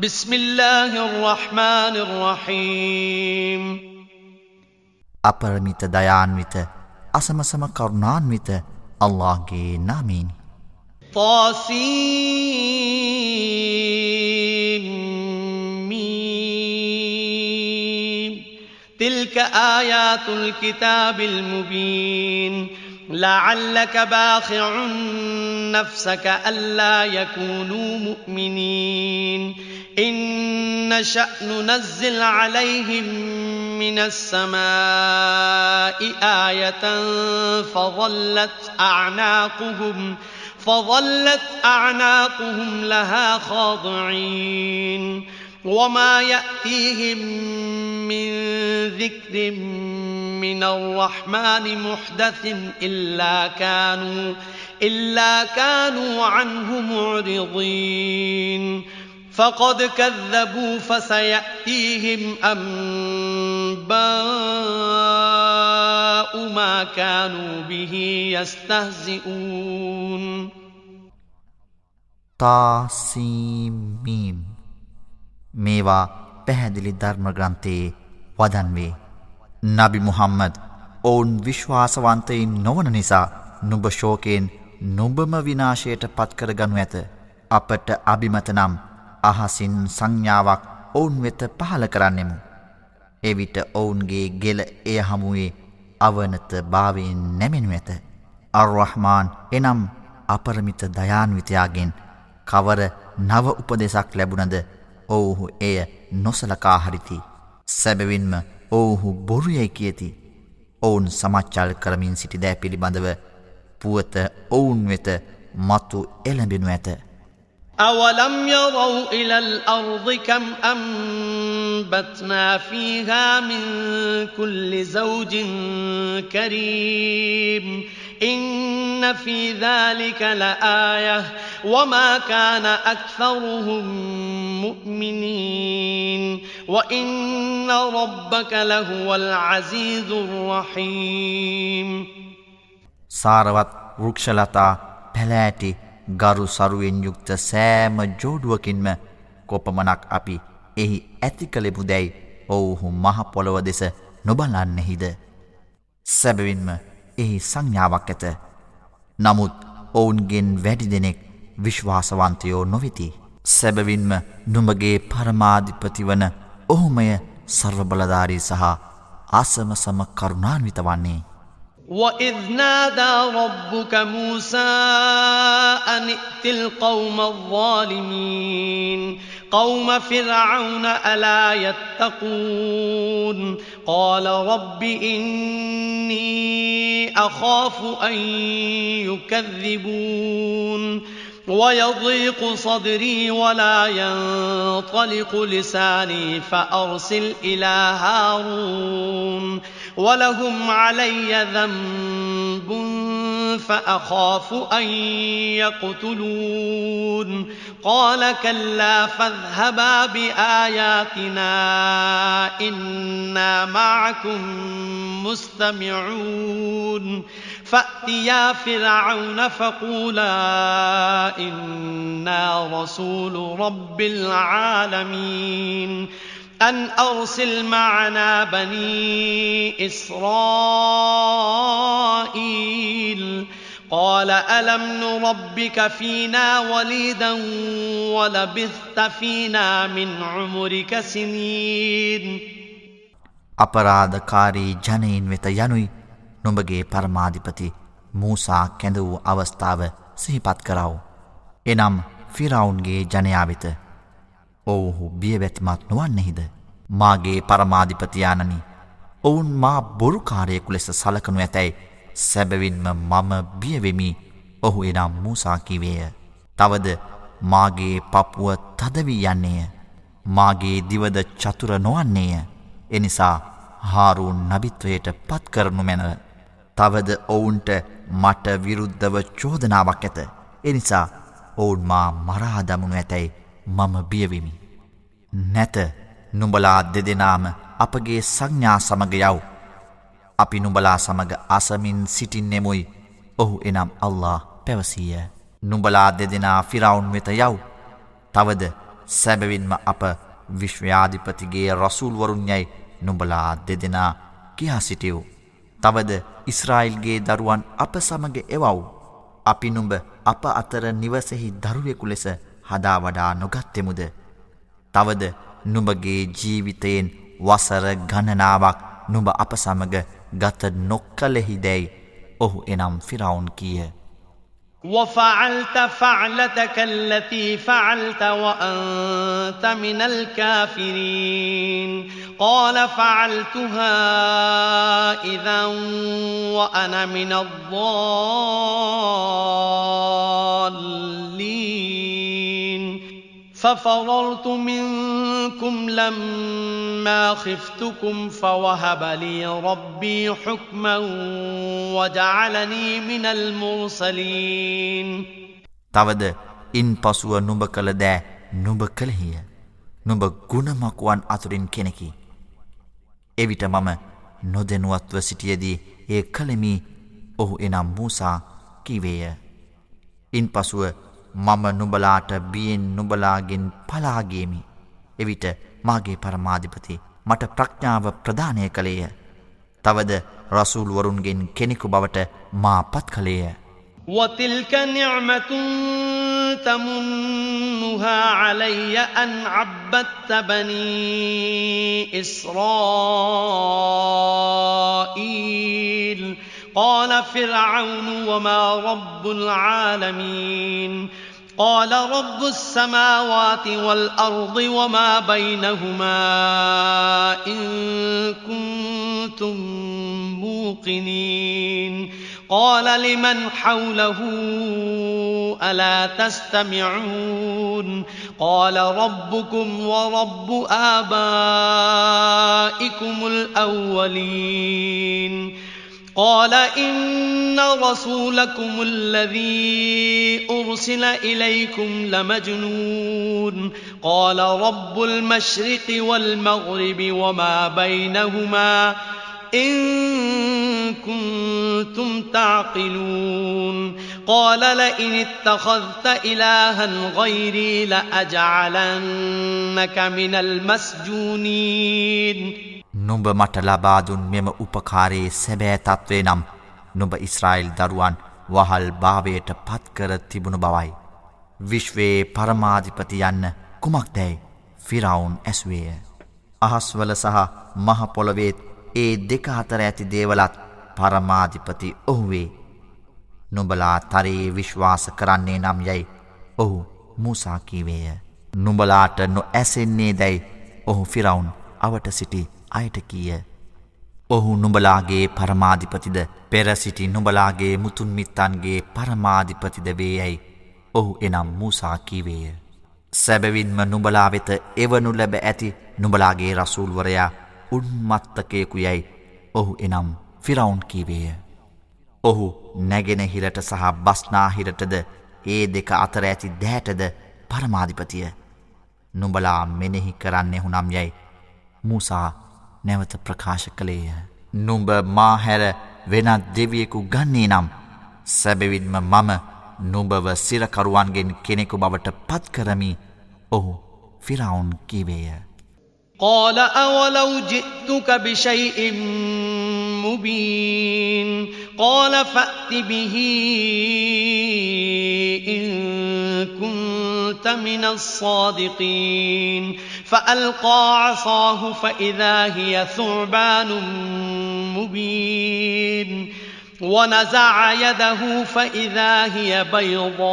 بسم الله الرحمن الرحيم අපරමිත දයාන්විත අසමසම الله අල්ලාහ්ගේ නාමයෙන් طاسيم ميم تلك آيات الكتاب المبين لعلك باخع نفسك ألا يكونوا مؤمنين إن نشأ ننزل عليهم من السماء آية فظلت أعناقهم فظلت أعناقهم لها خاضعين وما يأتيهم من ذكر من الرحمن محدث إلا كانوا إلا كانوا عنه معرضين فقد كذبوا فسيأتيهم أنباء ما كانوا به يستهزئون තාසීමීම් මේවා පැහැදිලි ධර්ම ග්‍රන්ථයේ වදන් වේ. නබි මුහම්මද ඔවුන් විශ්වාසවන්තයින් නොවන නිසා නුබ ශෝකයෙන් නුබම විනාශයට පත්කර ගනු ඇත. අපට අභිමත නම් අහසින් සංඥාවක් ඔවුන් වෙත පහල කරන්නෙමු. එවිට ඔවුන්ගේ ගෙල එය හමුවේ අවනත භාවයෙන් නැමෙනු ඇත. අර්රහමාන් එනම් අපරමිත දයාන්විතයාගෙන් කවර නව උපදෙසක් ලැබුණද ඔවුහු එය නොසලකා හරිති. සැබවින්ම ඔවුහු බොරුයයි කියති. ඔවුන් සමච්චල් කරමින් සිටි දෑ පිළිබඳව පුවත ඔවුන් වෙත මතු එළඹෙනු ඇත. أولم يروا إلى الأرض كم أنبتنا فيها من كل زوج كريم إن في ذلك لآية وما كان أكثرهم مؤمنين وإن ربك لهو العزيز الرحيم සාරවත් වෘක්ෂලතා පැලෑටි ගරු සරුවෙන් යුක්ත සෑම ජෝඩුවකින්ම කොපමනක් අපි එහි ඇති කළෙපු දැයි ඔවුහු මහපොළොව දෙස නොබලන්නෙහිද. සැබවින්ම එහි සංඥාවක් ඇත. නමුත් ඔවුන්ගෙන් වැඩි දෙනෙක් විශ්වාසවන්තයෝ නොවෙති. සැබවින්ම නුඹගේ පරමාධිපති වන ඔහුමය සර්වබලධාරී සහ අසම සම කරුණාන්විත වන්නේ. وإذ نادى ربك موسى أن ائت القوم الظالمين قوم فرعون ألا يتقون قال رب إني أخاف أن يكذبون ويضيق صدري ولا ينطلق لساني فأرسل إلى هارون ولهم علي ذنب فأخاف أن يقتلون قال كلا فاذهبا بآياتنا إنا معكم مستمعون فأتيا فرعون فقولا إنا رسول رب العالمين أن أرسل معنا بني إسرائيل قال ألم نربك فينا وليدا ولبثت فينا من عمرك سنين අපරාධකාරී ජනයින් වෙත යනුයි නොඹගේ පරමාධිපති මූසා කැඳ වූ අවස්ථාව සිහිපත් කරව. එනම් ෆිරවුන්ගේ ජනයාවිත ඔවුහු බියවැතිමත් නොවන්නෙහිද. මාගේ පරමාධිපතියානනි ඔවුන් මා බොරුකාරයෙකු ලෙස සලකනු ඇතැයි සැබවින්ම මම බියවෙමි ඔහු එනම් මූසාකිවේය. තවද මාගේ පපුුව තදවී යන්නේය. මාගේ දිවද චතුර නොවන්නේය. එනිසා හාරුන් නබිත්වයට පත් කරනු මැනව. තවද ඔවුන්ට මට විරුද්ධව චෝදනාවක් ඇත. එනිසා ඔවුන් මා මරාදමුණු ඇතැයි මම බියවිමි. නැත නුඹලා දෙදෙනාම අපගේ සංඥා සමග යව්. අපි නුඹලා සමග අසමින් සිටින්නෙමුයි ඔහු එනම් අල්له පැවසීය. නුඹලා දෙදෙනා ෆිරවුන් වෙත යව්. තවද සැබවින්ම අප විශ්ව්‍යාධිපතිගේ රසූල්වරුන් යැයි නුඹලා දෙදෙනා කියා සිටියව්. තවද ඉස්රායිල්ගේ දරුවන් අප සමග එවව්. අපි නුඹ අප අතර නිවසෙහි දරුවෙකු ලෙස හදා වඩා නොගත්තෙමුද. තවද නුඹගේ ජීවිතයෙන් වසර ගණනාවක් නුඹ අප සමග ගත නොක්කලෙහි දැයි ඔහු එනම් ෆිරවුන් කිය. وفعلت فعلتك التي فعلت وأنت من الكافرين قال فعلتها إذا وأنا من الضالين ففررت منكم لما خفتكم فوهب لي ربي حكما وجعلني من المرسلين තවද ඉන් පසුව නුඹ කළ දෑ නුඹ කළහිය නුඹ ගුණමකුවන් අතුරින් කෙනෙකි එවිට මම නොදැනුවත්ව සිටියදී ඒ කළෙමි ඔහු එනම් මූසා කිවේය ඉන් පසුව මම නුබලාට බියෙන් නුබලාගෙන් පලාගේමි. එවිට මාගේ පරමාධිපති මට ප්‍රඥාව ප්‍රධානය කළේය. තවද රසූල්වරුන්ගෙන් කෙනෙකු බවට මා පත් කළේය. وتلك نعمة تمنها علي أن عبدت بني إسرائيل قال فرعون وما رب العالمين قال رب السماوات والأرض وما بينهما إن كنتم موقنين قال لمن حوله ألا تستمعون قال ربكم ورب آبائكم الأولين قال إن رسولكم الذي أرسل إليكم لمجنون. قال رب المشرق والمغرب وما بينهما إن كنتم تعقلون. قال لئن اتخذت إلها غيري لأجعلنك من المسجونين. නුඹ මට ලබාදුන් මෙම උපකාරයේ සැබෑ තත්වේ නම් නුඹ ඉස්රායිල් දරුවන් වහල් භාවයට පත්කර තිබුණු බවයි. විශ්වයේ පරමාධිපති යන්න කුමක්දැයි ෆිරවුන් ඇස්වේය. අහස්වල සහ මහපොළොවේත් ඒ දෙක අතර ඇති දේවලත් පරමාධිපති ඔහුවේ. නුඹලා තරයේ විශ්වාස කරන්නේ නම් යැයි ඔහු මූසාකීවේය. නුඹලාට නො ඇසෙන්නේ දැයි ඔහු ෆිරවුන් අවට සිටි අයට කීය. ඔහු නුඹලාගේ පරමාධිපතිද පෙරසිටි නුඹලාගේ මුතුන්මිත්තන්ගේ පරමාධිපතිද වේයැයි ඔහු එනම් මූසා කීවේය. සැබවින්ම නුඹලා වෙත එවනු ලැබ ඇති නුඹලාගේ රසූල්වරයා උන්මත්තකයෙකු යැයි ඔහු එනම් ෆිරවුන් කීවේය. ඔහු නැගෙනහිරට සහ බස්නාහිරටද ඒ දෙක අතර ඇති දෑටද පරමාධිපතිය. නුඹලා මෙනෙහි කරන්නේ හුනම් යැයි මූසා නැවත ප්‍රකාශ කළේය. නුඹ මාහැර වෙනත් දෙවියෙකු ගන්නේ නම් සැබවින්ම මම නුඹව සිරකරුවන්ගෙන් කෙනෙකු බවට පත්කරමි ඔහු ෆිරවුන් කිවේය. قال أولو جئتك بشيء مبين قال فأت به إن كنت من الصادقين فألقى عصاه فإذا هي ثعبان مبين ونزع يده فإذا هي بيضاء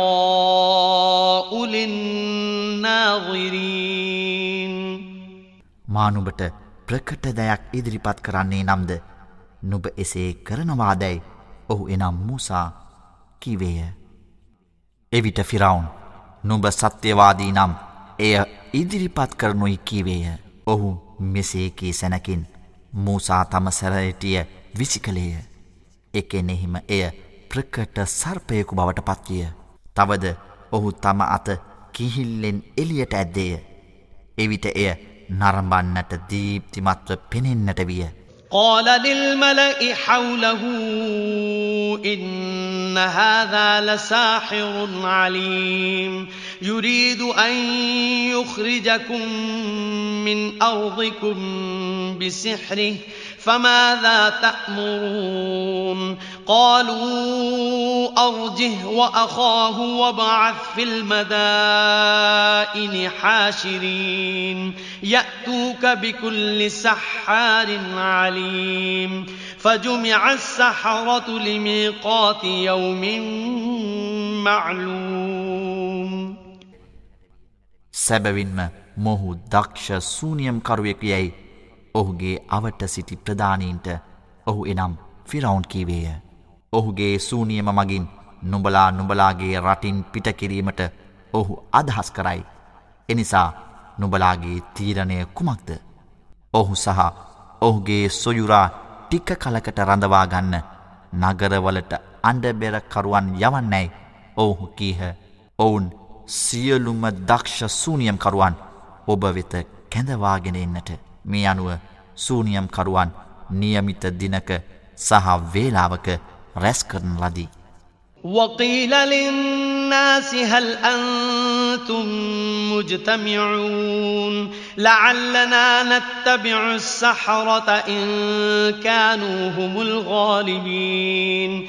للناظرين මා නුඹට ප්‍රකට දෙයක් ඉදිරිපත් කරන්නේ නම්ද නුඹ එසේ කරනවාදැයි ඔහු එනම් මූසා කිවේය. එවිට ෆිරවුන් නුඹ සත්‍යවාදී නම් එය ඉදිරිපත් කරනුයි කිවේය. ඔහු මෙසේකී සැනකින් මූසා තම සැරයටිය විසි කළේය. එකෙනෙහිම එය ප්‍රකට සර්පයකු බවට පත්විය. තවද ඔහු තම අත කිහිල්ලෙන් එලියට ඇද්දේය. එවිට එය නරඹන්නට දීප්තිමත්ව පෙනෙන්නට විය. قال للملأ حوله إن هذا لساحر عليم. يريد أن يخرجكم من أرضكم بسحره فماذا تأمرون قالوا أرجه وأخاه وابعث في المدائن حاشرين يأتوك بكل سحار عليم فجمع السحرة لميقات يوم معلوم සැබවින්ම මොහු දක්ෂ සූනියම් කරුවෙක් යැයි ඔහුගේ අවට සිටි ප්‍රධානීන්ට ඔහු එනම් ෆිරවුන් කීවේය. ඔහුගේ සූනියම මගින් නුඹලා නුඹලාගේ රටින් පිටකිරීමට ඔහු අදහස් කරයි. එනිසා නුබලාගේ තීරණය කුමක්ද. ඔහු සහ ඔහුගේ සොයුරා ටික්ක කලකට රඳවාගන්න නගරවලට අන්ඩබෙරකරුවන් යවන්නැයි ඔවුහු කීහ ඔවුන් සියලුම දක්ෂ සූනියම්කරුවන් ඔබ වෙත කැඳවාගෙන එන්නට මේ අනුව සූනියම්කරුවන් නියමිත දිනක සහ වේලාවක රැස් කරන ලදී. وقيل للناس هل أنتم مجتمعون لعلنا نتبع السحرة إن كانوا هم الغالبين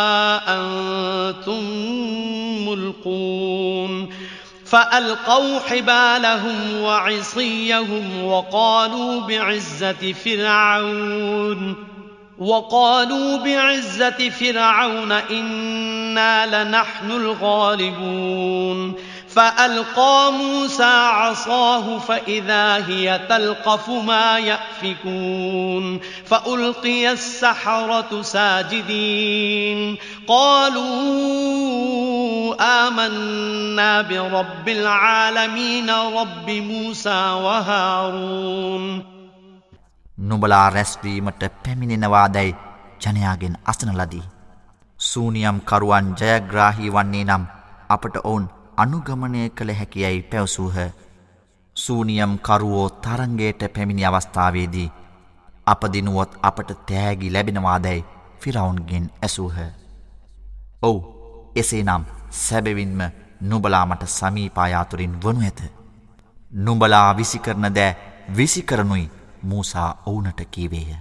أنتم ملقون فألقوا حبالهم وعصيهم وقالوا بعزة فرعون وقالوا بعزة فرعون إنا لنحن الغالبون فألقى موسى عصاه فإذا هي تلقف ما يأفكون فألقي السحرة ساجدين قالوا آمنا برب العالمين رب موسى وهارون නුබලා රැස්වීමට පැමිණෙනවාදැයි ජනයාගෙන් අසන ලදී. සූනියම් කරුවන් ජයග්‍රාහී වන්නේ නම් අපට ඔවුන් අනුගමනය කළ හැකියැයි පැවසූහ. සූනියම් කරුවෝ තරන්ගේට පැමිණි අවස්ථාවේදී අපදිනුවොත් අපට තෑගි ලැබෙනවාදැයි ෆිරවුන්ගෙන් ඇසූහ. ඔවු එසේ නම් සැබවින්ම නුබලාමට සමීපායාතුරින් වනු ඇත. නුඹලා විසිකරන දෑ විසිකරනුයි මූසා ඔවුනට කීවේය.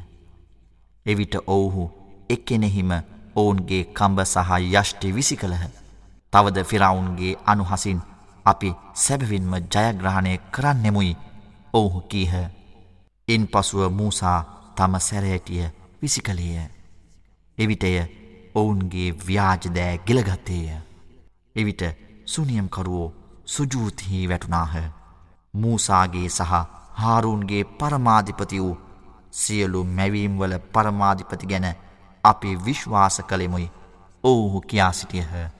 එවිට ඔවුහු එක්කෙනෙහිම ඔවුන්ගේ කම්බ සහ යෂ්ටි විසි කළහ. තවද ෆිරවුන්ගේ අනුහසින් අපි සැබවින්ම ජයග්‍රහණය කරන්නෙමුයි ඔවුහු කීහ. ඉන් පසුව මූසා තම සැරයටිය විසි කළේය. එවිටය ඔවුන්ගේ ව්‍යාජදෑ ගෙලගත්තේය. එවිට සුනියම්කරුවෝ සුජූතිහි වැටුනාහ. මූසාගේ සහ හාරුන්ගේ පරමාධිපති වූ සියලු මැවීම්වල පරමාධිපති ගැන අපි විශ්වාස කළෙමුයි ඔවුහු කියා සිටියහ.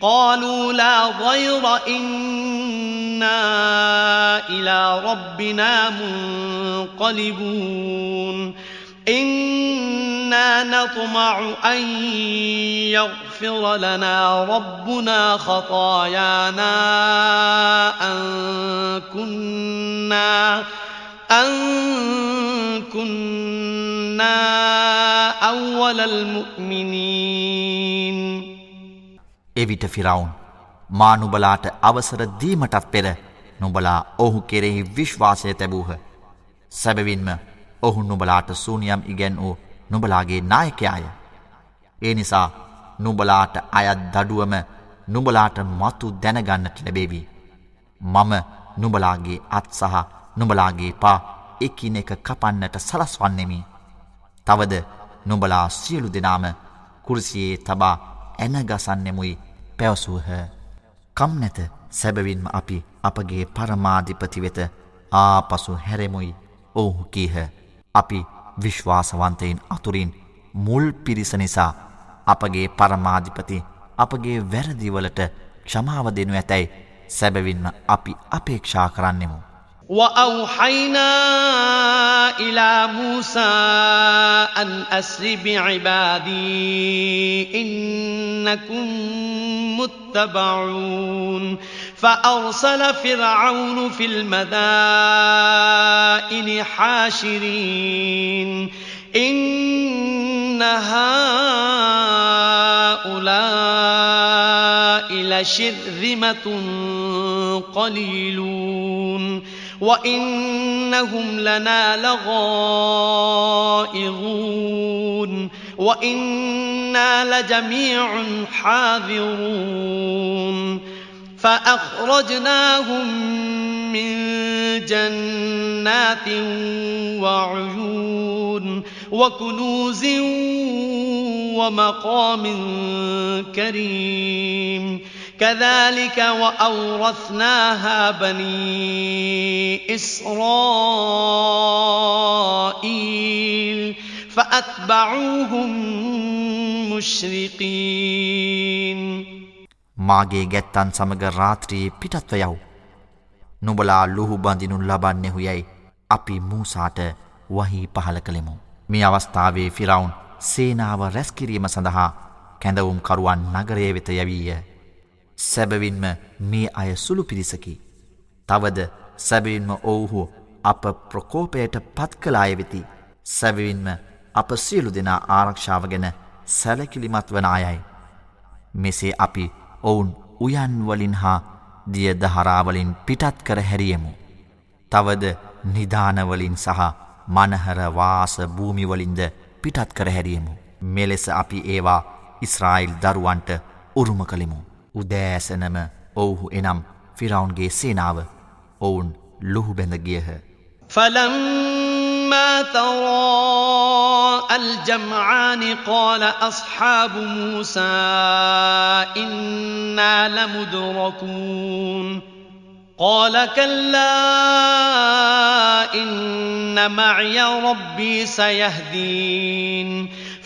قالوا لا ضير إنا إلى ربنا منقلبون. إنا نطمع أن يغفر لنا ربنا خطايانا أن كنا أن كنا أول المؤمنين. එවිට ෆිරවුන් මා නුබලාට අවසර දීමටත් පෙර නුබලා ඔහු කෙරෙහි විශ්වාසය තැබූහ සැබවින්ම ඔහු නුබලාට සූනියම් ඉගැන් වූ නුබලාගේ නායකයාය. ඒ නිසා නුබලාට අයත් දඩුවම නුබලාට මතු දැනගන්නට ලැබේවී. මම නුබලාගේ අත් සහ නුඹලාගේ පා එකින එක කපන්නට සලස්වන්නෙමි. තවද නුඹලා සියලු දෙනාම කුරසියේ තබා ඇනගසන්නෙමුයි පැවසූහ. කම් නැත සැබවින්ම අපි අපගේ පරමාධිපති වෙත ආපසු හැරෙමුයි ඔවුහු කීහ. අපි විශ්වාසවන්තයින් අතුරින් මුල් පිරිස නිසා අපගේ පරමාධිපති අපගේ වැරදිවලට ක්ෂමාව දෙනු ඇතැයි සැබවින්ම අපි අපේක්ෂා කරන්නෙමු. وأوحينا إلى موسى أن أسر بعبادي إنكم متبعون. فأرسل فرعون في المدائن حاشرين. إن هؤلاء لشرذمة قليلون. وإنهم لنا لغائظون وإنا لجميع حاذرون فأخرجناهم من جنات وعيون وكنوز ومقام كريم كذلك وأورثناها بني إسرائيل فأتبعوهم مشرقين මාගේ ගැත්තන් සමග රාත්‍රයේ පිටත්ව යව්. නුබලා ලුහු බඳිනු ලබන්නෙහු යැයි අපි මූසාට වහි පහල කළෙමු. මේ අවස්ථාවේ ෆිරවුන් සේනාව රැස්කිරීම සඳහා කැඳවුම් කරුවන් නගරය වෙත යවීය. සැබවින්ම මේ අය සුළු පිරිසකි. තවද සැබවින්ම ඔවුහු අප ප්‍රකෝපයට පත් කලාය වෙති. සැබවින්ම අප සියලු දෙනා ආරක්ෂාව ගැන සැලකිලිමත් වන අයයි. මෙසේ අපි ඔවුන් උයන්වලින් හා දිය දහරාවලින් පිටත් කර හැරියමු. තවද නිධානවලින් සහ මනහරවාස භූමිවලින්ද පිටත් කර හැරියමු. මෙලෙස අපි ඒවා ඉස්රායිල් දරුවන්ට උරුම කළෙමු. උදෑසනම ඔවුහු එනම් ෆිරවුන්ගේ සේනාව ඔවුන් ලුහු බැඳ ගියහ. فلما ترى الجمعان قال أصحاب موسى إنا لمدركون قال كلا إن معي ربي سيهدين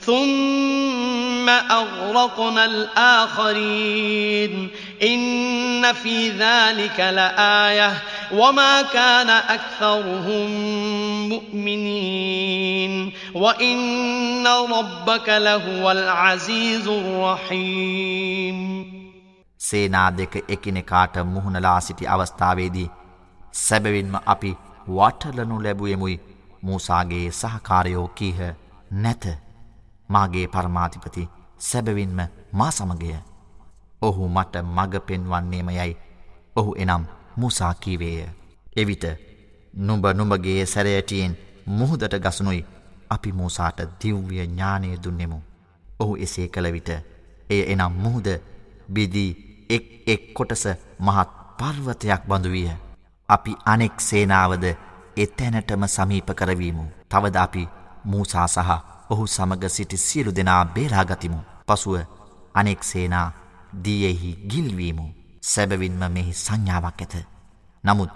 ثم أغرقنا الآخرين إن في ذلك لآية وما كان أكثرهم مؤمنين وإن ربك لهو العزيز الرحيم සේනා දෙක එකිනෙකාට මුහුණලා සිටි අවස්ථාවේදී සැබවින්ම අපි වටලනු ලැබුවෙමුයි මූසාගේ සහකාරයෝ කීහ නැත මාගේ පරමාධිපති සැබවින්ම මා සමගය. ඔහු මට මග පෙන්වන්නේම යයි. ඔහු එනම් මුසාකීවේය. එවිට නුඹ නුඹගේ සැරයටියෙන් මුහුදට ගසනුයි අපි මූසාට දිව්‍ය ඥානය දුන්නෙමු. ඔහු එසේ කළ විට එය එනම් මුහුද බිදී එක් එක් කොටස මහත් පර්වතයක් බඳුවිය. අපි අනෙක් සේනාවද එතැනටම සමීප කරවීමු. තවද අපි මූසා සහ ඔහු සමග සිටි සියලු දෙනා බේරාගතිමු. පසුව අනෙක් සේනා දියෙහි ගිල්වීමු. සැබවින්ම මෙහි සංඥාවක් ඇත. නමුත්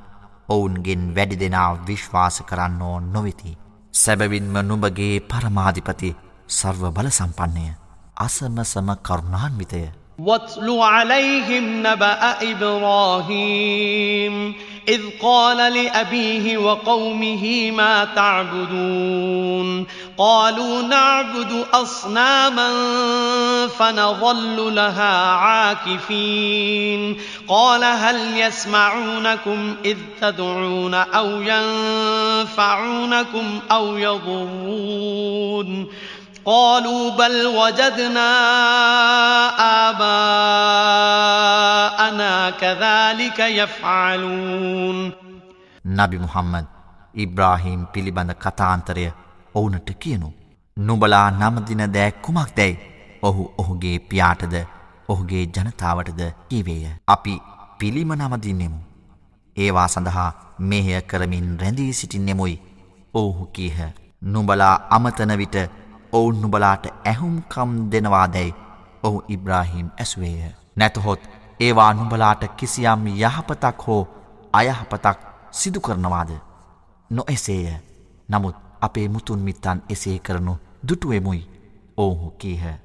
ඔවුන්ගෙන් වැඩි දෙනා විශ්වාස කරන්නෝ නොවෙති. සැබවින්ම නුඹගේ පරමාධිපති සර්ව බල සම්පන්නය. අසමසම කරුණාන්විතය. واتل عليهم نبأ إبراهيم إذ قال لأبيه وقومه ما تعبدون قالوا نعبد أصناما فنظل لها عاكفين قال هل يسمعونكم إذ تدعون أو ينفعونكم أو يضرون قالوا بل وجدنا آباءنا كذلك يفعلون නබි මුහම්මද් ඉබ්‍රාහීම් පිළිබඳ කතාන්තරය ඔවුනට කියනු. නුබලා නමදින දෑ කුමක් දැයි ඔහු ඔහුගේ පියාටද ඔහුගේ ජනතාවටද කීවේය. අපි පිළිම නමදින්නෙමු. ඒවා සඳහා මෙහය කරමින් රැඳී සිටින්නෙමුයි. ඔහු කීහ නුබලා අමතන විට ඔවුන් නුබලාට ඇහුම්කම් දෙනවාදැයි ඔහු ඉබ්‍රාහිම් ඇස්වේය. නැතහොත් ඒවා නුබලාට කිසියම් යහපතක් හෝ අයහපතක් සිදු කරනවාද. නො එසේය නමුත් අපේ මුතුන් මිත්තන් එසේ කරනු දුටුවෙමුයි ඔවුහු කීහ.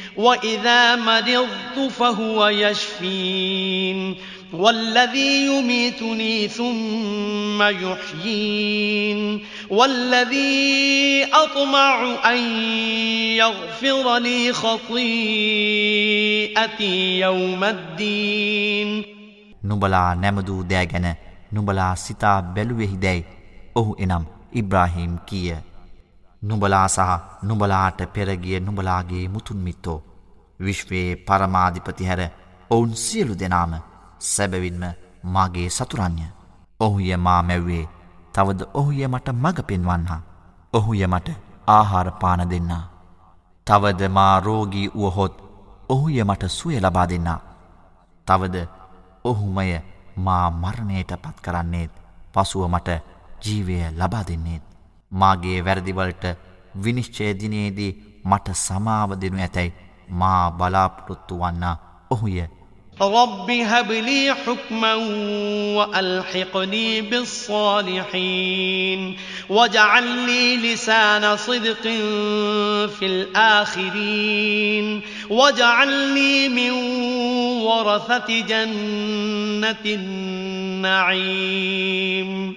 وإذا مرضت فهو يشفين والذي يميتني ثم يحيين والذي أطمع أن يغفر لي خطيئتي يوم الدين නුබලා නැමදූ දෑ ගැන නුබලා සිතා බැලුවෙහිදැයි ඔහු එනම් ඉබ්‍රාහිම් කියය. නුබලා සහ නුබලාට පෙරගිය නුබලාගේ මුතුන්මිත්තෝ විශ්වයේ පරමාධිපති හැර ඔවුන් සියලු දෙනාම සැබවින්ම මාගේ සතුරන්ය. ඔහුය මා මැව්වේ තවද ඔහුය මට මඟ පෙන්වන්හා. ඔහුය මට ආහාරපාන දෙන්නා. තවද මා රෝගී වුවහොත් ඔහුය මට සුවය ලබා දෙන්නා. තවද ඔහුමය මා මරණයට පත් කරන්නේත් පසුව මට ජීවය ලබා දෙන්නේත්. මාගේ වැරදිවලට විනිශ්චයදිනයේදී මට සමාව දෙනු ඇතැයි මා බලාපොරොත්තු වන්න ඔහුය. رب هب لي حكما وألحقني بالصالحين واجعل لي لسان صدق في الآخرين واجعلني من ورثة جنة النعيم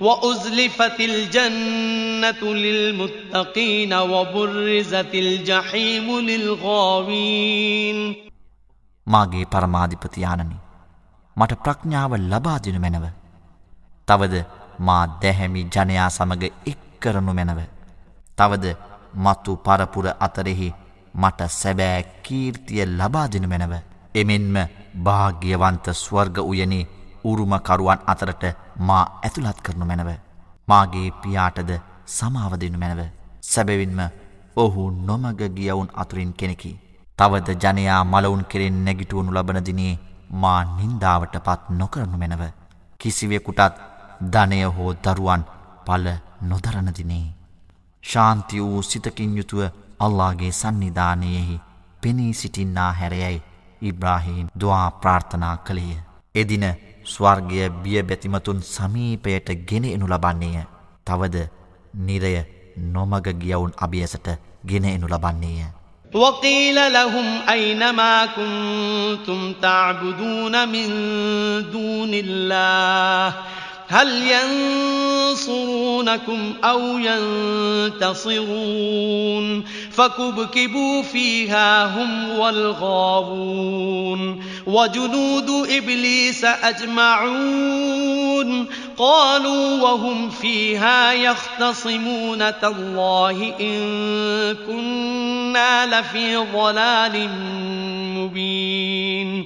وأزلفت الجنة للمتقين وبرزت الجحيم للغاوين මාගේ පරමාධිපතියානනි මට ප්‍රඥාව ලබාදිනු මැනව. තවද මා දැහැමි ජනයා සමඟ එක් කරනු මැනව. තවද මත්තු පරපුර අතරෙහි මට සැබෑ කීර්තිය ලබාදිනු මැනව. එමෙන්ම භාග්‍යවන්ත ස්වර්ග උයනේ උරුමකරුවන් අතරට මා ඇතුළත් කරනු මැනව. මාගේ පියාටද සමාවදනු මැනව. සැබවින්ම ඔහු නොමග ගියවුන් අතුරින් කෙනෙකි. තවද ජනයා මලවුන් කෙරෙන් නැගිටුවනු ලබනදිනේ මා නින්දාවට පත් නොකරනු මැනව. කිසිවෙකුටත් ධනය හෝ දරුවන් පල නොදරණදිනේ. ශාන්ති වූ සිතකින් යුතුව අල්ලාගේ සන්නිධානයෙහි පෙනී සිටින්නා හැරයයි ඉබ්‍රාහීම් දවා ප්‍රාර්ථනා කළේය. එදින ස්වර්ගය බිය බැතිමතුන් සමීපයට ගෙන එනු ලබන්නේය. තවද නිරය නොමග ගියවුන් අභියසට ගෙන එනු ලබන්නේය. وقيل لهم أين ما كنتم تعبدون من دون الله هل ينصرونكم أو ينتصرون فكبكبوا فيها هم والغاوون وجنود إبليس أجمعون قالوا وهم فيها يختصمون تالله إن كنا لفي ضلال مبين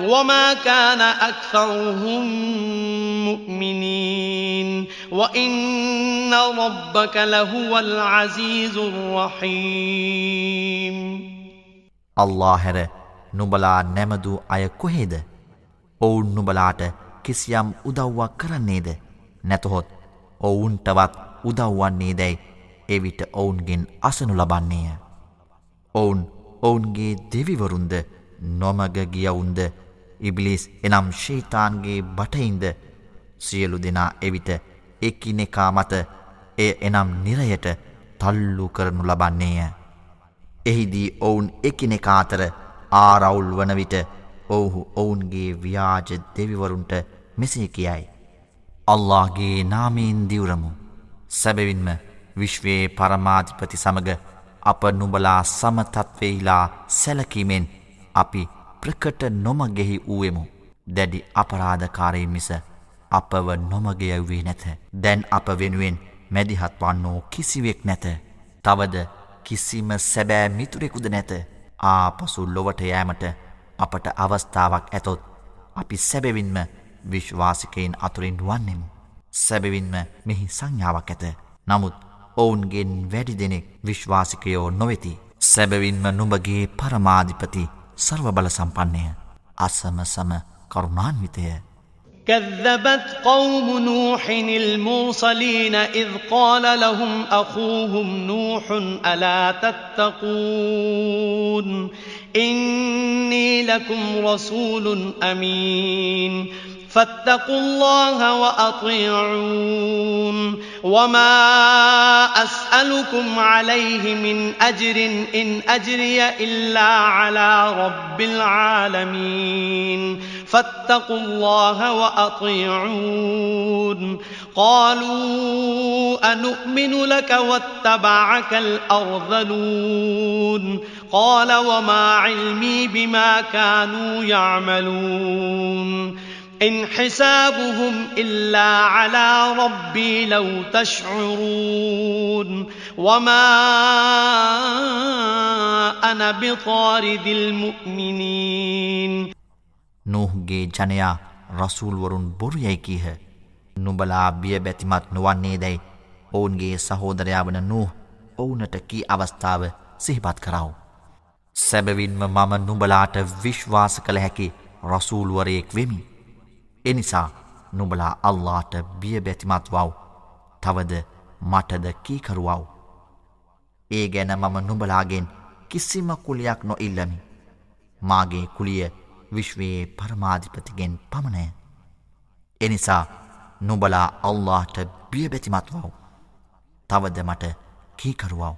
وما كان أكثرهم مؤمنين وإن ربك لهو العزيز الرحيم අල්ලා හැර නුබලා නැමදූ අය කොහේද ඔවුන් නුබලාට කිසියම් උදව්වක් කරන්නේද නැතහොත් ඔවුන්ටවත් උදව්වන්නේ දැයි එවිට ඔවුන්ගෙන් අසනු ලබන්නේය ඔවුන් ඔවුන්ගේ දෙවිවරුන්ද නොමග ගියවුන්ද? ඉබ්ලිස් එනම් ශීතාන්ගේ බටයින්ද සියලු දෙනා එවිට එකිනෙකා මත එය එනම් නිරයට තල්ලු කරනු ලබන්නේය. එහිදී ඔවුන් එකිනෙකා අතර ආරවුල් වන විට ඔවුහු ඔවුන්ගේ ව්‍යාජ දෙවිවරුන්ට මෙසේ කියයි. අල්لهගේ නාමීන් දිවරමු. සැබවින්ම විශ්වයේ පරමාධිපති සමග අප නුබලා සමතත්වෙහිලා සැලකීමෙන් අපි ප්‍රකට නොමගෙහි වූවෙමු දැඩි අපරාධකාරයෙන් මිස අපව නොමගයව්වේ නැත දැන් අප වෙනුවෙන් මැදිහත් වන්නෝ කිසිවෙක් නැත තවද කිසිම සැබෑ මිතුරෙකුද නැත ආපසු ලොවට යෑමට අපට අවස්ථාවක් ඇතොත් අපි සැබවින්ම විශ්වාසිකයෙන් අතුරින් වන්නෙමු. සැබවින්ම මෙහි සංඥාවක් ඇත. නමුත් ඔවුන්ගෙන් වැඩි දෙනෙක් විශ්වාසිකයෝ නොවෙති. සැබවින්ම නුඹගේ පරමාධිපති සර්ව බල සම්පන්නය. අසම සම කරුණාන්විතය. كذبت قوم نوح المرسلين إذ قال لهم أخوهم نوح ألا تتقون إني لكم رسول أمين فاتقوا الله وأطيعون. وما أسألكم عليه من أجر إن أجري إلا على رب العالمين. فاتقوا الله وأطيعون. قالوا أنؤمن لك واتبعك الأرذلون. قال وما علمي بما كانوا يعملون. إن حسابهم إلا على ربي لو تشعرون وما أنا بطارد المؤمنين නූහ්ගේ ජනයා රසූල්වරුන් බොරුයැයි කීහ. නුබලා බිය බැතිමත් නොවන්නේ දැයි ඔවුන්ගේ සහෝදරයා වන නූහ ඔවුනට කී අවස්ථාව සිහිපත් කරව. සැබවින්ම මම නුබලාට විශ්වාස කළ හැකි රසූල්වරයෙක් වෙමි. එනිසා නුබලා අල්ලාට බිය බැතිමත් වව් තවද මටද කීකරුවව්. ඒ ගැන මම නුබලාගෙන් කිසිම කුලියක් නොඉල්ලමි. මාගේ කුලිය විශ්වයේ පරමාධිපතිගෙන් පමණය. එනිසා නුබලා අල්لهට බියබැතිමත් වව්. තවද මට කීකරුවව්.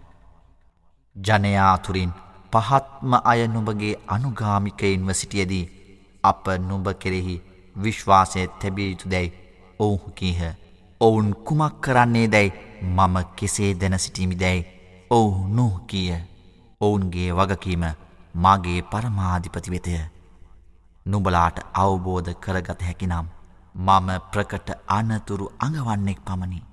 ජනයාතුරින් පහත්ම අය නුබගේ අනුගාමිකයින්ව සිටියදී අප නුබ කෙරෙහි විශ්වාසය තැබිය යුතු දැයි ඔවුහු කීහ. ඔවුන් කුමක් කරන්නේ දැයි මම කෙසේ දැන සිටීමි දැයි ඔවු නොහ කියය. ඔවුන්ගේ වගකීම මාගේ පරමාධිපති වෙතය. නුබලාට අවබෝධ කරගත හැකිනම් මම ප්‍රකට අනතුරු අඟවන්නෙක් පමණි.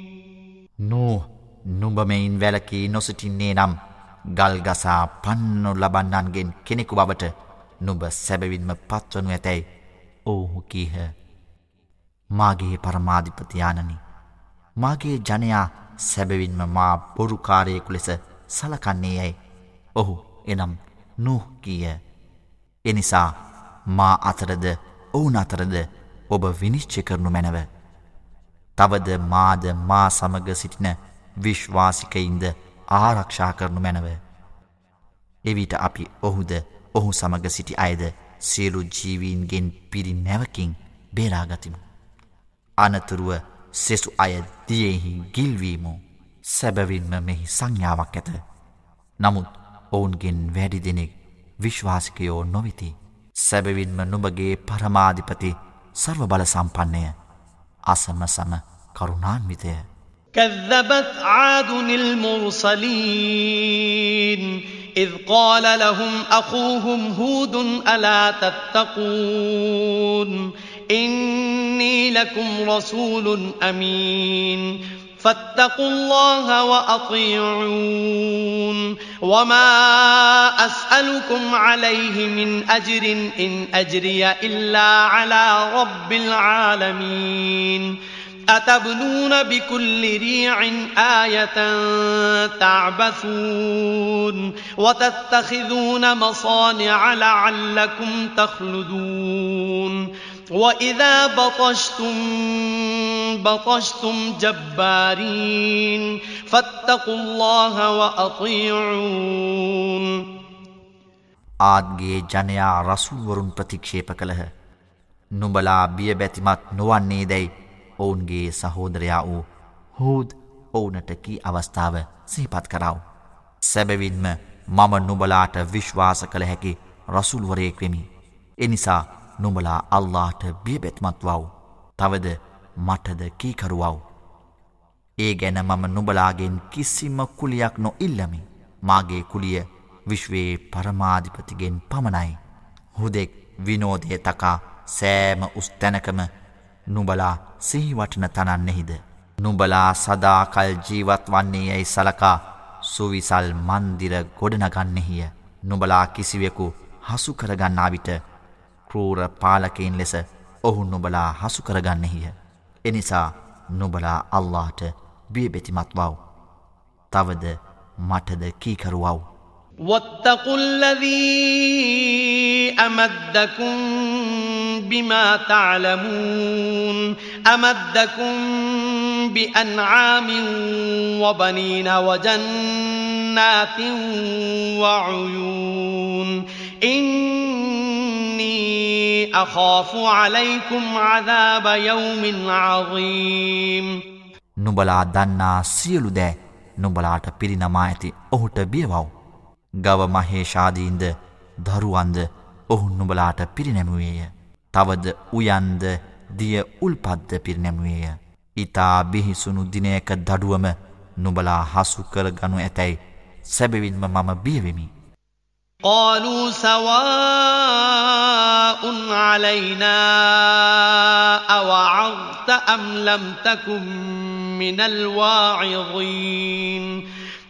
නූ නුඹමයින් වැලකී නොසිටින්නේ නම් ගල්ගසා පන්නු ලබන්නන්ගෙන් කෙනෙකු බවට නුඹ සැබවින්ම පත්වනු ඇතැයි ඔවුහු කීහ. මාගේ පරමාධිපතියානනි මාගේ ජනයා සැබවින්ම මා බොරුකාරයෙකු ලෙස සලකන්නේ යැයි ඔහු එනම් නුහ කීය. එනිසා මා අතරද ඔවුන් අතරද ඔබ විනිශ්චය කරනු මැනව. තවද මාද මා සමග සිටින විශ්වාසිකයින්ද ආරක්ෂා කරනු මැනව එවිට අපි ඔහුද ඔහු සමග සිටි අයද සියලු ජීවීන්ගෙන් පිරි නැවකින් බේරාගතිමු. අනතුරුව සෙසු අය දියෙහි ගිල්වීමු සැබවින්ම මෙහි සංඥාවක් ඇත. නමුත් ඔවුන්ගෙන් වැඩි දෙනෙක් විශ්වාසිකයෝ නොවිති. සැබවින්ම නුබගේ පරමාධිපති සර්ව බල සම්පන්නය අසම සම කරුණාන්විතය. كذبت عاد المرسلين إذ قال لهم أخوهم هود ألا تتقون إني لكم رسول أمين فاتقوا الله وأطيعون وما أسألكم عليه من أجر إن أجري إلا على رب العالمين أتبنون بكل ريع آية تعبثون وتتخذون مصانع لعلكم تخلدون وإذا بطشتم بطشتم جبارين فاتقوا الله وأطيعون ආත්ගේ ජනයා රසුල්වරුන් ප්‍රතික්ෂේප කළහ. නුඹලා බිය බැතිමත් නොවන්නේ දැයි ඔවුන්ගේ සහෝදරයා වූ හූද් ඔවුනට කී අවස්ථාව සිහිපත් කරව. සැබවින්ම මම නුබලාට විශ්වාස කළ හැකි රසුල්වරයෙක්වෙමි. එනිසා නුඹලා අල්ලාට බියබෙත්මත් වව්. තවද මටද කීකරුවව්. ඒ ගැන මම නුබලාගෙන් කිසිම කුලියක් නො ඉල්ලමි. මාගේ කුලිය විශ්වයේ පරමාධිපතිගෙන් පමණයි. හුදෙක් විනෝදය තකා සෑම උස්තැනකම නුබලා සිහිවටන තනන්නෙහිද. නුබලා සදාකල් ජීවත් වන්නේ යැයි සලකා සුවිසල් මන්දිර ගොඩනගන්නෙහිය. නුබලා කිසිවෙකු හසු කරගන්නා විට කරූර පාලකයින් ලෙස ඔහු නුබලා හසු කරගන්නෙහිය. එනිසා නුබලා අල්ලාට බියබෙතිමත් වව්. තවද මටද කීකරුවව්. واتقوا الذي أمدكم بما تعلمون أمدكم بأنعام وبنين وجنات وعيون إني أخاف عليكم عذاب يوم عظيم නුබලා දන්නා සියලු දෑ නුබලාට පිරිනමා ඇති ඔහුට බියවව්. ගව මහේෂාදීන්ද දරුවන්ද ඔහු නුබලාට පිරිනැමුවේය. තවද උයන්ද දිය උල්පද්ද පිරිනැමුවේය. ඉතා බිහිසුණු දිනයක දඩුවම නුබලා හසු කර ගනු ඇතැයි සැබවින්ම මම බියවෙමි. قالوا سواء علينا أوعظت أم لم تكن من الواعظين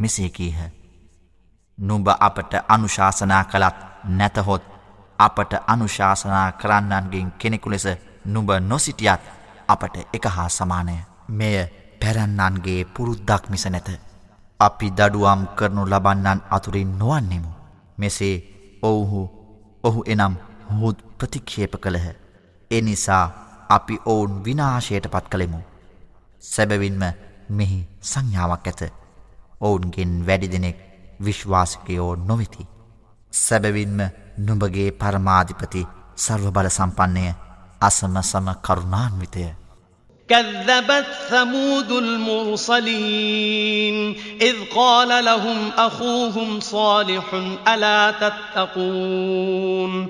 මෙසේ කීහ. නුඹ අපට අනුශාසනා කළත් නැතහොත් අපට අනුශාසනා කරන්නන්ගෙන් කෙනෙකු ලෙස නුඹ නොසිටියත් අපට එක හා සමානය. මෙය පැරැන්නන්ගේ පුරුද්දක් මිස නැත. අපි දඩුවම් කරනු ලබන්නන් අතුරින් නොවන්නෙමු. මෙසේ ඔවුහු ඔහු එනම් හුත් ප්‍රතික්ෂේප කළහ. එනිසා අපි ඔවුන් විනාශයට පත් කළෙමු. සැබවින්ම මෙහි සංඥාවක් ඇත. ඔවුන්ගෙන් වැඩි දෙනෙක් විශ්වාසකයෝ නොවෙති. සැබවින්ම නුඹගේ පරමාධිපති සර්ව බල සම්පන්නය අසම සම කරුණාන්විතය. كذبت ثمود المرسلين إذ قال لهم أخوهم صالح ألا تتقون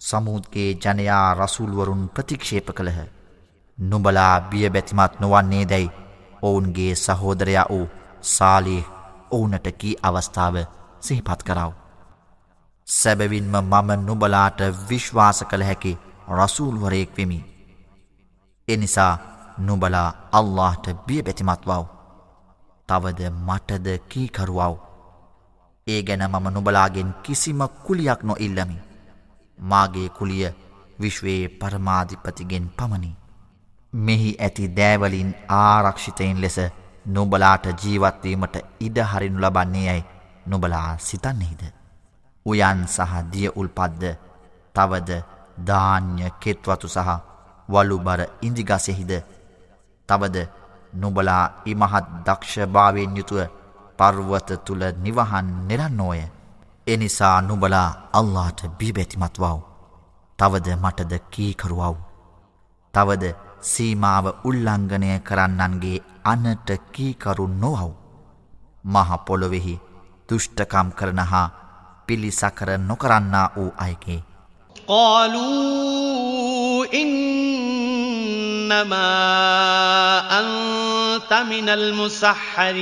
සමුද්ගේ ජනයා රසුල්වරුන් ප්‍රතික්ෂේප කළහ. නුඹලා බිය බැතිමත් නොවන්නේ දැයි ඔවුන්ගේ සහෝදරයා වූ සාලි ඔවුනට කී අවස්ථාව සිහිපත් කරව. සැබවින්ම මම නුබලාට විශ්වාස කළ හැකි රසූල්වරයෙක් වෙමි. එනිසා නුබලා අල්لهට බිය බැතිමත් වව්. තවද මටද කීකරුවව්. ඒ ගැන මම නුබලාගෙන් කිසිම කුලියක් නො ඉල්ලමි. මාගේ කුලිය විශ්වයේ පරමාධිපතිගෙන් පමණි. මෙහි ඇති දෑවලින් ආරක්ෂිතයින් ලෙස නොබලාට ජීවත්වීමට ඉඩහරිනු ලබන්නේ යැයි නොබලා සිතන්නෙහිද. උයන් සහ දිය උල්පද්ද තවද ධාන්‍ය කෙත්වතු සහ වලුබර ඉන්දිගසෙහිද තවද නොබලා ඉමහත් දක්ෂභාවෙන් යුතුව පර්වත තුළ නිවහන් නිරන්නෝය. එනිසා නුබලා අල්ලාට බිබැතිමත් වව්. තවද මටද කීකරුවව්. තවද සීමාව උල්ලංඝනය කරන්නන්ගේ අනට කීකරු නොවව්. මහපොළොවෙහි දුෘෂ්ටකම් කරන හා පිළිසකර නොකරන්නා වූ අයගේ. قالوا إنما أنت من المسحرين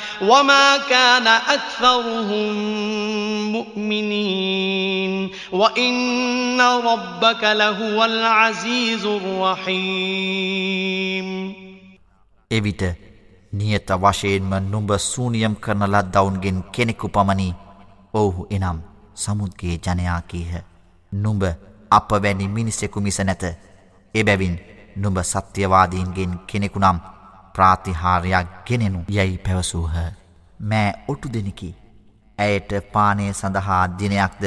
وما كان أكثرهم مؤمنين وإن ربك لهو العزيز الرحيم එවිට නියත වශයෙන්ම නුඹ සූනියම් කරන ලද්දවුන්ගෙන් කෙනෙකු පමණි ඔවුහු එනම් සමුද්ගේ ජනයා කීහ නුඹ අප වැනි මිනිසෙකු මිස නැත එබැවින් නුඹ සත්‍යවාදීන්ගෙන් කෙනෙකු නම් ප්‍රාතිහාරයක් ගෙනෙනු යැයි පැවසූහ. මෑ ඔටු දෙනෙකි. ඇයට පානය සඳහා දිනයක්ද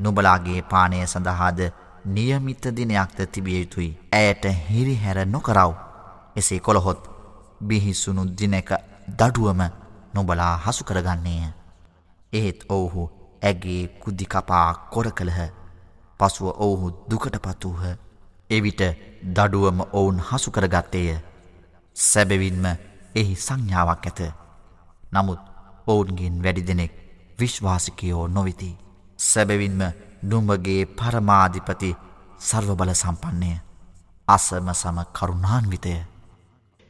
නුබලාගේ පානය සඳහාද නියමිත දිනයක්ද තිබිය යුතුයි. ඇයට හිරිහැර නොකරව. එසේ කොළහොත් බිහිසුණු දිනක දඩුවම නොබලා හසු කරගන්නේය. එහෙත් ඔවුහු ඇගේ කුද්දිකපා කොර කළහ. පසුව ඔවුහු දුකට පත්වූහ. එවිට දඩුවම ඔවුන් හසු කරගත්තේය. සැබවින්ම එහි සංඥාවක් ඇත. නමුත් ඔවුන්ගෙන් වැඩි දෙනෙක් විශ්වාසිකයෝ නොවිති. සැබවින්ම නුම්ඹගේ පරමාධිපති සර්වබල සම්පන්නය. අසම සම කරුණාන්විතය.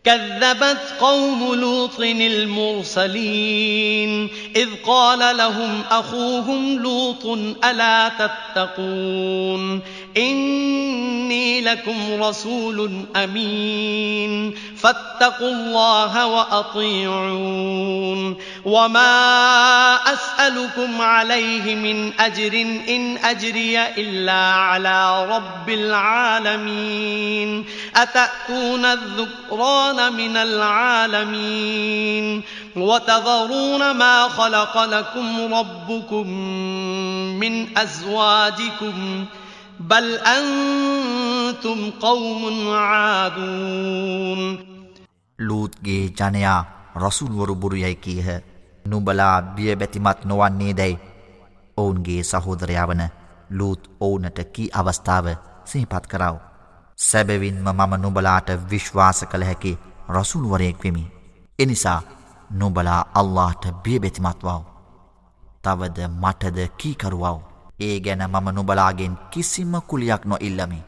كذبت قوم لوط المرسلين إذ قال لهم أخوهم لوط ألا تتقون إني لكم رسول أمين. فاتقوا الله وأطيعون. وما أسألكم عليه من أجر إن أجري إلا على رب العالمين. أتأتون الذكران من العالمين؟ وتذرون ما خلق لكم ربكم من أزواجكم. بل أنتم قوم عادون ලූත්ගේ ජනයා රසුල්වරු බුරුයයි කීහ නුඹලා බිය බැතිමත් නොවන්නේ දැයි ඔවුන්ගේ සහෝදරයාවන ලූත් ඔවුනට කී අවස්ථාව සිහිපත් කරව. සැබවින්ම මම නුබලාට විශ්වාස කළ හැකි රසුල්වරයෙක් වෙමි. එනිසා නුබලා අල්لهට බියබෙතිමත්වාව. තවද මටද කීකරුවාව. ඒ ගැන මම නුබලාගෙන් කිසිම කුලියක් නො ඉල්ලමි.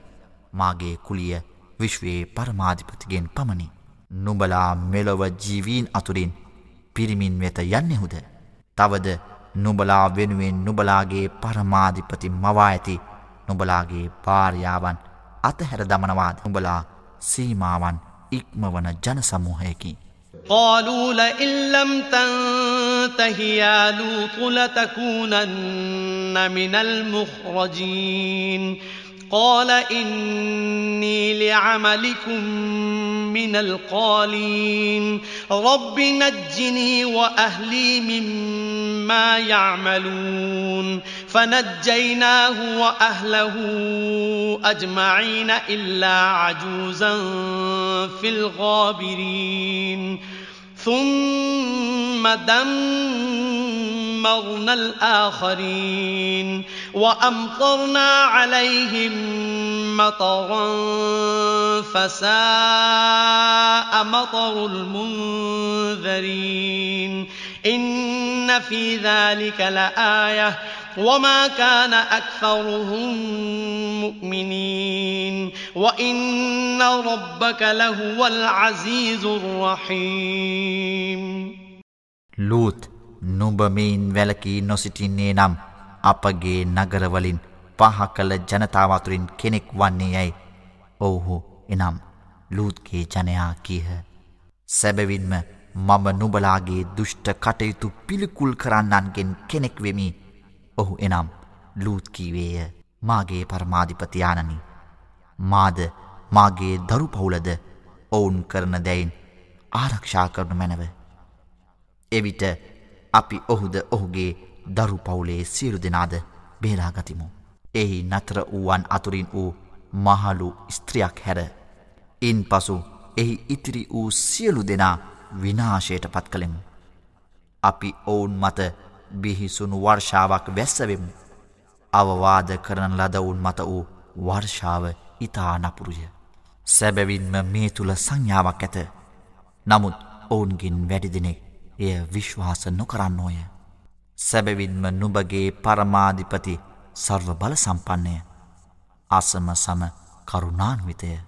මාගේ කුලිය විශ්වයේ පරමාධිපතිගෙන් පමණි. නුබලා මෙලොව ජීවීන් අතුරින් පිරිමින් වෙත යන්නෙහුද. තවද නුබලා වෙනුවෙන් නුබලාගේ පරමාධිපති මවා ඇති නුබලාගේ පාර්යාවන් අතහැර දමනවාද නුබලා සීමාවන් ඉක්මවන ජනසමූහයකි. قالوا لئن لم تنته يا لوط لتكونن من المخرجين. قال إني لعملكم من القالين. رب نجني وأهلي مما يعملون. فنجيناه وأهله أجمعين إلا عجوزا في الغابرين. ثم دمرنا الآخرين وأمطرنا عليهم مطرا فساء مطر المنذرين إن في ذلك لآية وما كان أكثرهم مؤمنين وإن ربك لهو العزيز الرحيم ලූත් නුබමයින් වැලකී නොසිටින්නේ නම් අපගේ නගරවලින් පහ කළ ජනතාවතුරින් කෙනෙක් වන්නේ යැයි ඔවුහු එනම් ලූත්ගේ ජනයා කීහ. සැබවින්ම මම නුබලාගේ දුෂ්ට කටයුතු පිළිකුල් කරන්නන්ගෙන් කෙනෙක් වෙමි ඔහු එනම් ලූත්කීවේය මාගේ පරමාධිපතියානනි. මාද මාගේ දරු පවුලද ඔවුන් කරන දැයින් ආරක්ෂා කරනු මැනව. එවිට අපි ඔහුද ඔහුගේ දරු පවුලේ සියලු දෙනාද බේරාගතිමු. එහි නතර වූවන් අතුරින් වූ මහලු ස්ත්‍රියක් හැර. ඉන් පසු එහි ඉතිරි වූ සියලු දෙනා විනාශයට පත් කළෙමු. අපි ඔවුන් මත බිහිසුණු වර්ෂාවක් වැස්සවෙමු. අවවාද කරන ලදවුන් මත වූ වර්ෂාව ඉතා නපුරුය. සැබැවින්ම මේ තුළ සංඥාවක් ඇත. නමුත් ඔවුන්ගින් වැඩිදිනෙක් එය විශ්වාස නොකරන්නෝය. සැබැවින්ම නුබගේ පරමාධිපති සර්ව බල සම්පන්නය. අසම සම කරුණාන්විතය.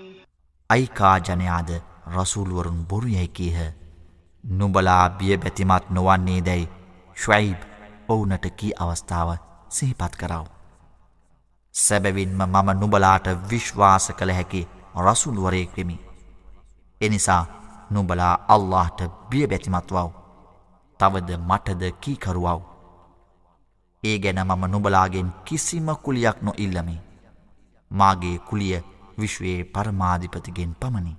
අයිකා ජනයාද රසූල්වරුන් බොරු යැයි කීහ. නුබලා බිය බැතිමත් නොවන්නේ දැයි ශ්වයිබ් ඔවුනට කී අවස්ථාව සිහිපත් කරව. සැබැවින්ම මම නුබලාට විශ්වාස කළ හැකි රසුල්වරයෙක් වෙමි. එනිසා නුබලා අල්لهට බිය බැතිමත්වව. තවද මටද කීකරුවව. ඒ ගැන මම නුබලාගෙන් කිසිම කුලියක් නො ඉල්ලමි. මාගේ කුලිය විශ්වයේ පරමාධිපතිගෙන් පමණි.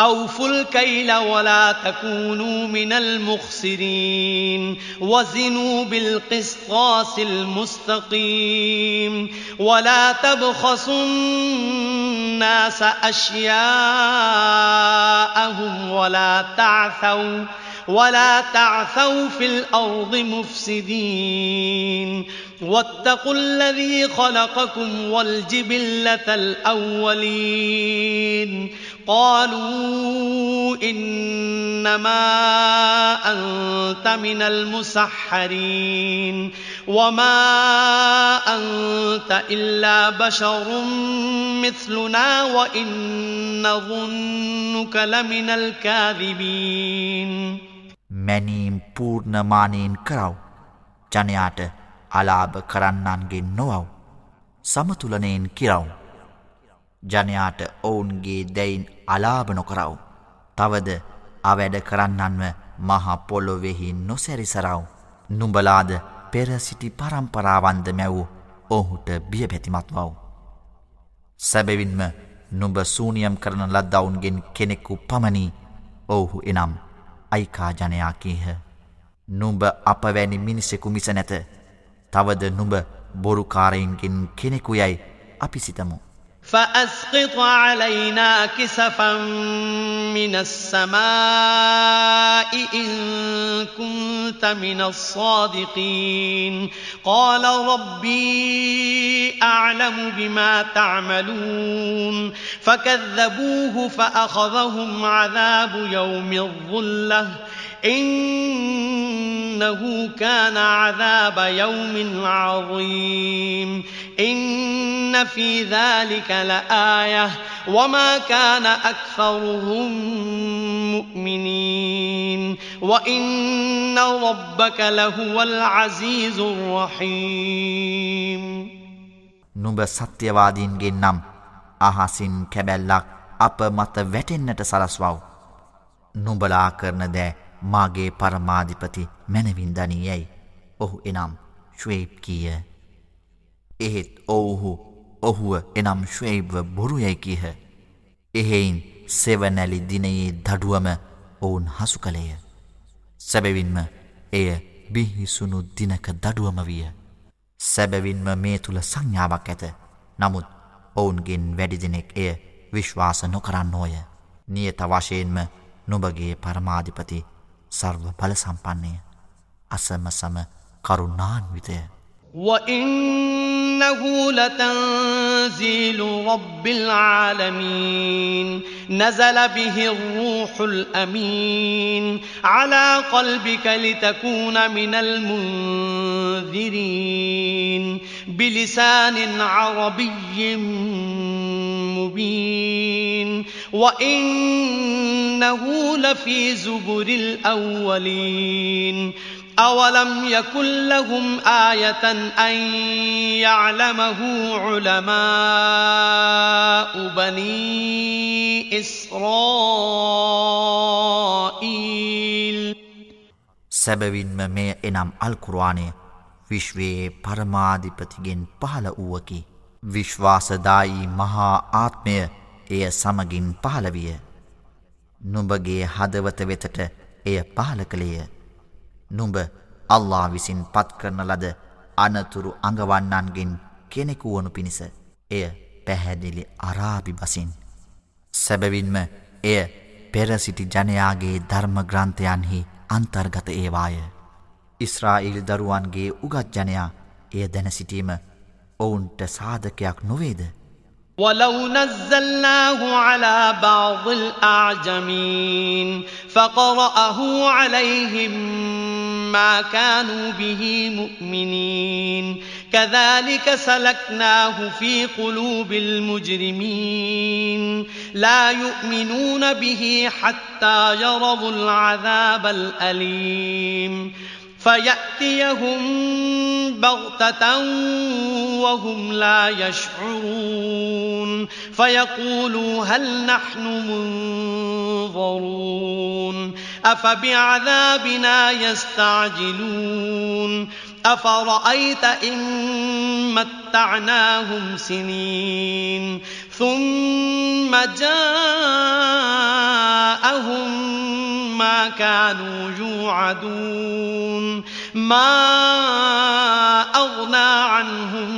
أوفوا الكيل ولا تكونوا من المخسرين وزنوا بالقسطاس المستقيم ولا تبخسوا الناس أشياءهم ولا تعثوا ولا تعثوا في الأرض مفسدين واتقوا الذي خلقكم والجبلة الأولين قالوا إنما أنت من المسحرين وما أنت إلا بشر مثلنا وإن ظنك لمن الكاذبين මැනීම් පූර්ණමානයෙන් කරව ජනයාට අලාභ කරන්නන්ගේ නොවව්. සමතුලනයෙන් කිරව්. ජනයාට ඔවුන්ගේ දැයින් අලාභ නොකරව. තවද අවැඩ කරන්නන්ව මහා පොලොවෙහි නොසැරිසරව. නුඹලාද පෙරසිටි පරම්පරාවන්ද මැවූ ඔහුට බිය පැතිමත් වව්. සැබවින්ම නුඹ සූනියම් කරන ලද්දවුන්ගෙන් කෙනෙක්කු පමණී ඔවුහු එනම් අයිකා ජනයා කීහ. නුඹ අපවැනි මිනිසෙකු මිස නැත. තවද නුඹ බොරුකාරයින්ගෙන් කෙනෙකු යයි අපි සිතමු. فأسقط علينا كسفا من السماء إن كنت من الصادقين قال ربي أعلم بما تعملون فكذبوه فأخذهم عذاب يوم الظلة إنه كان عذاب يوم عظيم إن في ذلك لآية وما كان أكثرهم مؤمنين وإن ربك لهو العزيز الرحيم නුඹ සත්‍යවාදීන්ගේ නම් අහසින් කැබැල්ලක් අප මත වැටෙන්න්නට සලස්වව්. නුඹලා කරන දෑ මාගේ පරමාධිපති මැනවින් දනී යැයි ඔහු එනම් ශ්වේප් කීය. එහෙත් ඔවුහු ඔහුව එනම් ශ්වේබ්ව බොරුයැයි කීහ. එහෙයින් සෙවනැලි දිනයේ දඩුවම ඔවුන් හසු කළේය. සැබවින්ම එය බිහිසුණු දිනක දඩුවම විය. සැබවින්ම මේ තුළ සංඥාවක් ඇත. නමුත් ඔවුන්ගෙන් වැඩි දෙනෙක් එය විශ්වාස නොකරන්න ඕය නියත වශයෙන්ම නොබගේ පරමාධිපති සර්ව බල සම්පන්නය අසම සම කරුණාන්විතය وإنه لتنزيل رب العالمين نزل به الروح الأمين على قلبك لتكون من المنذرين بلسان عربي مبين. وإنه لفي زبر الأولين. أولم يكن لهم آية أن يعلمه علماء بني إسرائيل. سببين ما إنام القرآن විශ්වයේ පරමාධිපතිගෙන් පහළ වුවකි. විශ්වාසදායි මහා ආත්මය එය සමගින් පහළවිය. නුඹගේ හදවත වෙතට එය පහල කළේය. නුඹ අල්ලා විසින් පත් කරන ලද අනතුරු අඟවන්නන්ගෙන් කෙනෙකු වනු පිණිස එය පැහැදිලි අරාබි බසින්. සැබවින්ම එය පෙරසිටි ජනයාගේ ධර්මග්‍රන්ථයන්හි අන්තර්ගත ඒවාය. ඉස්රායිල් දරුවන්ගේ උගත් ජනයා එය දැන සිටීම ඔවුන්ට සාධකයක් නොවේද. ولو نزلناه على بعض الأعجمين فقرأه عليهم ما كانوا به مؤمنين كذلك سلكناه في قلوب المجرمين لا يؤمنون به حتى يروا العذاب الأليم فيأتيهم بغتة وهم لا يشعرون فيقولوا هل نحن منظرون أفبعذابنا يستعجلون أفرأيت إن متعناهم سنين ثم جاءهم ما كانوا يوعدون ما أغنى عنهم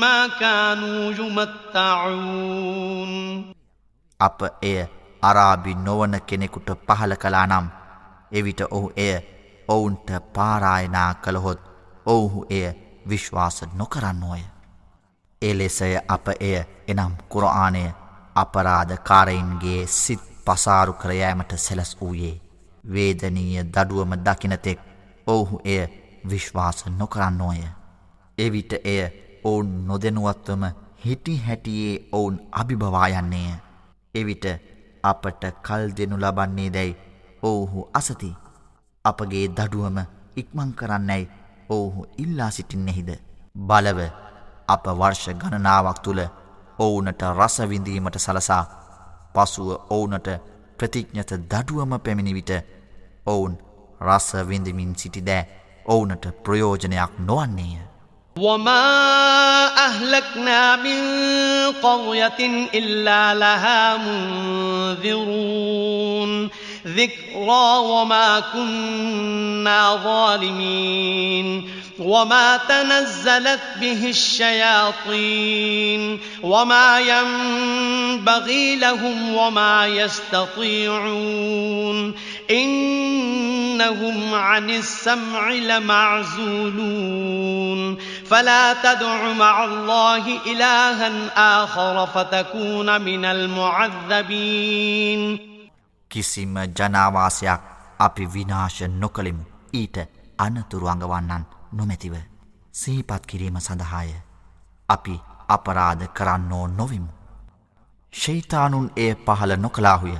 ما كانوا يمتعون අප එය අරාබි නොවන කෙනෙකුට පහල කලා නම් එවිට ඔහු එය ඔවුන්ට පාරායනා කළහොත් ඔවුහු එය විශ්වාස නොකරන්නෝය. එලෙසය අප එය එනම් කුරආනය අපරාධකාරයින්ගේ සිත් පසාරු කරයෑමට සැලස් වූයේ. වේදනීය දඩුවම දකිනතෙක් ඔවුහු එය විශ්වාස නොකරන්නෝය. එවිට එය ඔවුන් නොදැනුවත්වම හිටි හැටියේ ඔවුන් අභිභවායන්නේය. එවිට අපට කල් දෙනු ලබන්නේ දැයි ඔවුහු අසති. අපගේ දඩුවම ඉක්මං කරන්නැයි ඔවුහු ඉල්ලා සිටින්නෙහිද. බලව අප වර්ෂ ගණනාවක් තුළ ඔවුනට රසවිඳීමට සලසා පසුව ඔවුනට ප්‍රතිඥ්ඥත දඩුවම පැමිණිවිට ඔවුන් රස විඳමින් සිටිදෑ ඔවුනට ප්‍රයෝජනයක් නොවන්නේය. وما أهلكنا من قرية إلا لها منذرون ذكرى وما كنا ظالمين وما تنزلت به الشياطين وما ينبغي لهم وما يستطيعون إنهم عن السمع لمعزولون فلا تدع مع الله إلها آخر فتكون من المعذبين කිසිම ජනාවාසයක් අපි විනාශ නොකළෙමු ඊට අනතුරු අඟවන්නන් නොමැතිව සහිපත් කිරීම සඳහාය අපි අපරාධ කරන්නෝ නොවිමු. ශෛතානුන් එය පහළ නොකලාහුය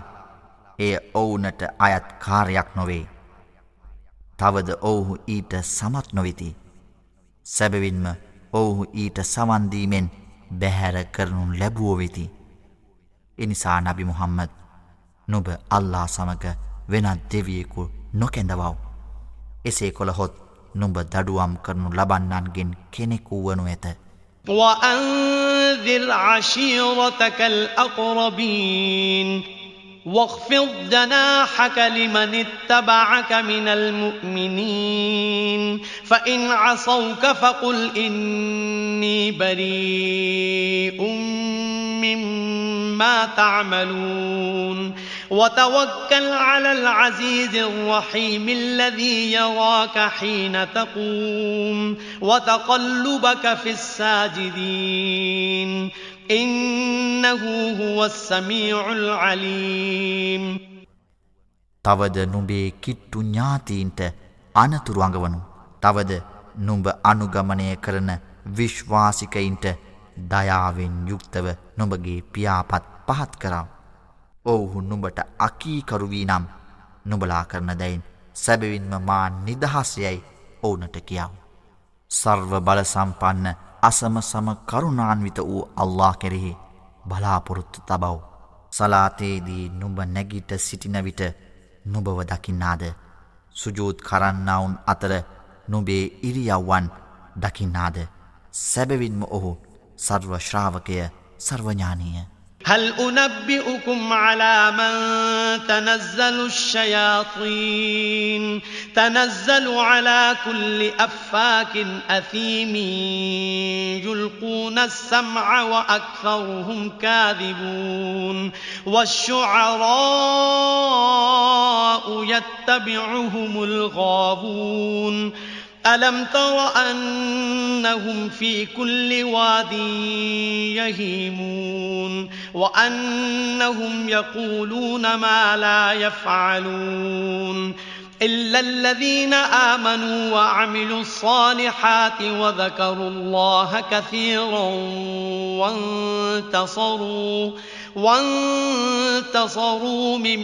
එය ඔවුනට අයත් කාරයක් නොවේ. තවද ඔවුහු ඊට සමත් නොවෙති. සැබවින්ම ඔවුහු ඊට සවන්දීමෙන් බැහැර කරනු ලැබුවෝ වෙති. එනිසා නබි මුහම්මද නොබ අල්ලා සමග වෙනත් දෙවියෙකු නොකැඳවව්. එසේ කොළහොත් නුඹ දඩුවම් කරනු ලබන්නන්ගෙන් කෙනෙකු වනු ඇත. وأنذر عشيرتك الأقربين واخفض جناحك لمن اتبعك من المؤمنين فإن عصوك فقل إني بريء مما تعملون وتوكل على العزيز الرحيم الذي يراك حين تقوم وتقلبك في الساجدين إنه هو السميع العليم තවද නුඹේ කිට්ටු ඥාතීන්ට අනතුරු අඟවනු. තවද නුඹ අනුගමනය කරන විශ්වාසිකයින්ට දයාවෙන් යුක්තව නොඹගේ පියාපත් පහත් කරව. ඔවුහු නුඹට අකීකරුවී නම් නුබලා කරන දැයින් සැබවින්ම මා නිදහසයයි ඕනට කියාව. සර්ව බලසම්පන්න අසම සම කරුණාන්විත වූ අල්له කෙරෙහි බලාපොරොත්තු තබව්. සලාතේදී නුඹ නැගිට සිටින විට නුබව දකින්නාද සුජූත් කරන්නවුන් අතර නුබේ ඉරියව්වන් දකින්නාද සැබවින්ම ඔහු සර්වශ්‍රාවකය සර්වඥානීය هل أنبئكم على من تنزل الشياطين؟ تنزل على كل أفاك أثيم يلقون السمع وأكثرهم كاذبون والشعراء يتبعهم الغابون ألم تر أنهم في كل واد يهيمون وأنهم يقولون ما لا يفعلون إلا الذين آمنوا وعملوا الصالحات وذكروا الله كثيرا وانتصروا وانتصروا من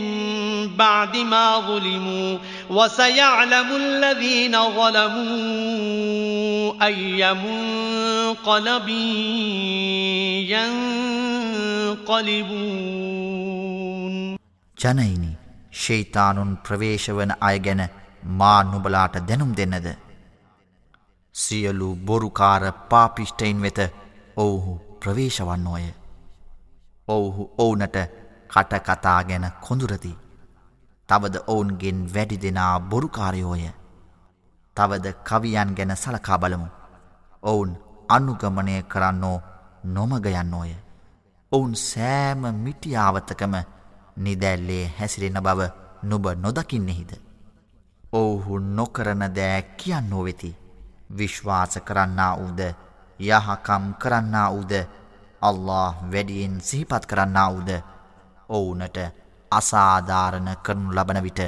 بعد ما ظلموا وسيعلم الذين ظلموا أي منقلب ينقلبون ජනයිනි ශෛතානුන් ප්‍රවේශවන අය ගැන මා නුබලාට දැනුම් දෙන්නද සියලු බොරුකාර පාපිෂ්ටයින් වෙත ඔවුහු ප්‍රවේශවන්නෝය ඔවුහු ඔවුනට කටකතා ගැන කොඳුරති. තවද ඔවුන්ගෙන් වැඩි දෙනා බොරුකාරයෝය. තවද කවියන් ගැන සලකා බලමු. ඔවුන් අනුගමනය කරන්නෝ නොමගයන්නෝය. ඔවුන් සෑම මිටියාවතකම නිදැල්ලේ හැසිරෙන බව නුබ නොදකින්නෙහිද. ඔවුහු නොකරන දෑ කියන්නෝ වෙති. විශ්වාස කරන්නා වූද යහකම් කරන්නා වූද අල්له වැඩියෙන් සිහිපත් කරන්නා වූද ඔවුනට අසාධාරණ කරනු ලබන විට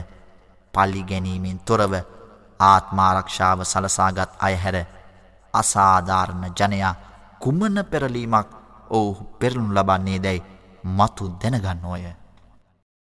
පල්ලි ගැනීමෙන් තොරව ආත්මාරක්ෂාව සලසාගත් අයහැර අසාධාරණ ජනයා කුමන පෙරලීමක් ඔවුහු පෙරලුණු ලබන්නේ දැයි මතු දැනගන්න ඕය.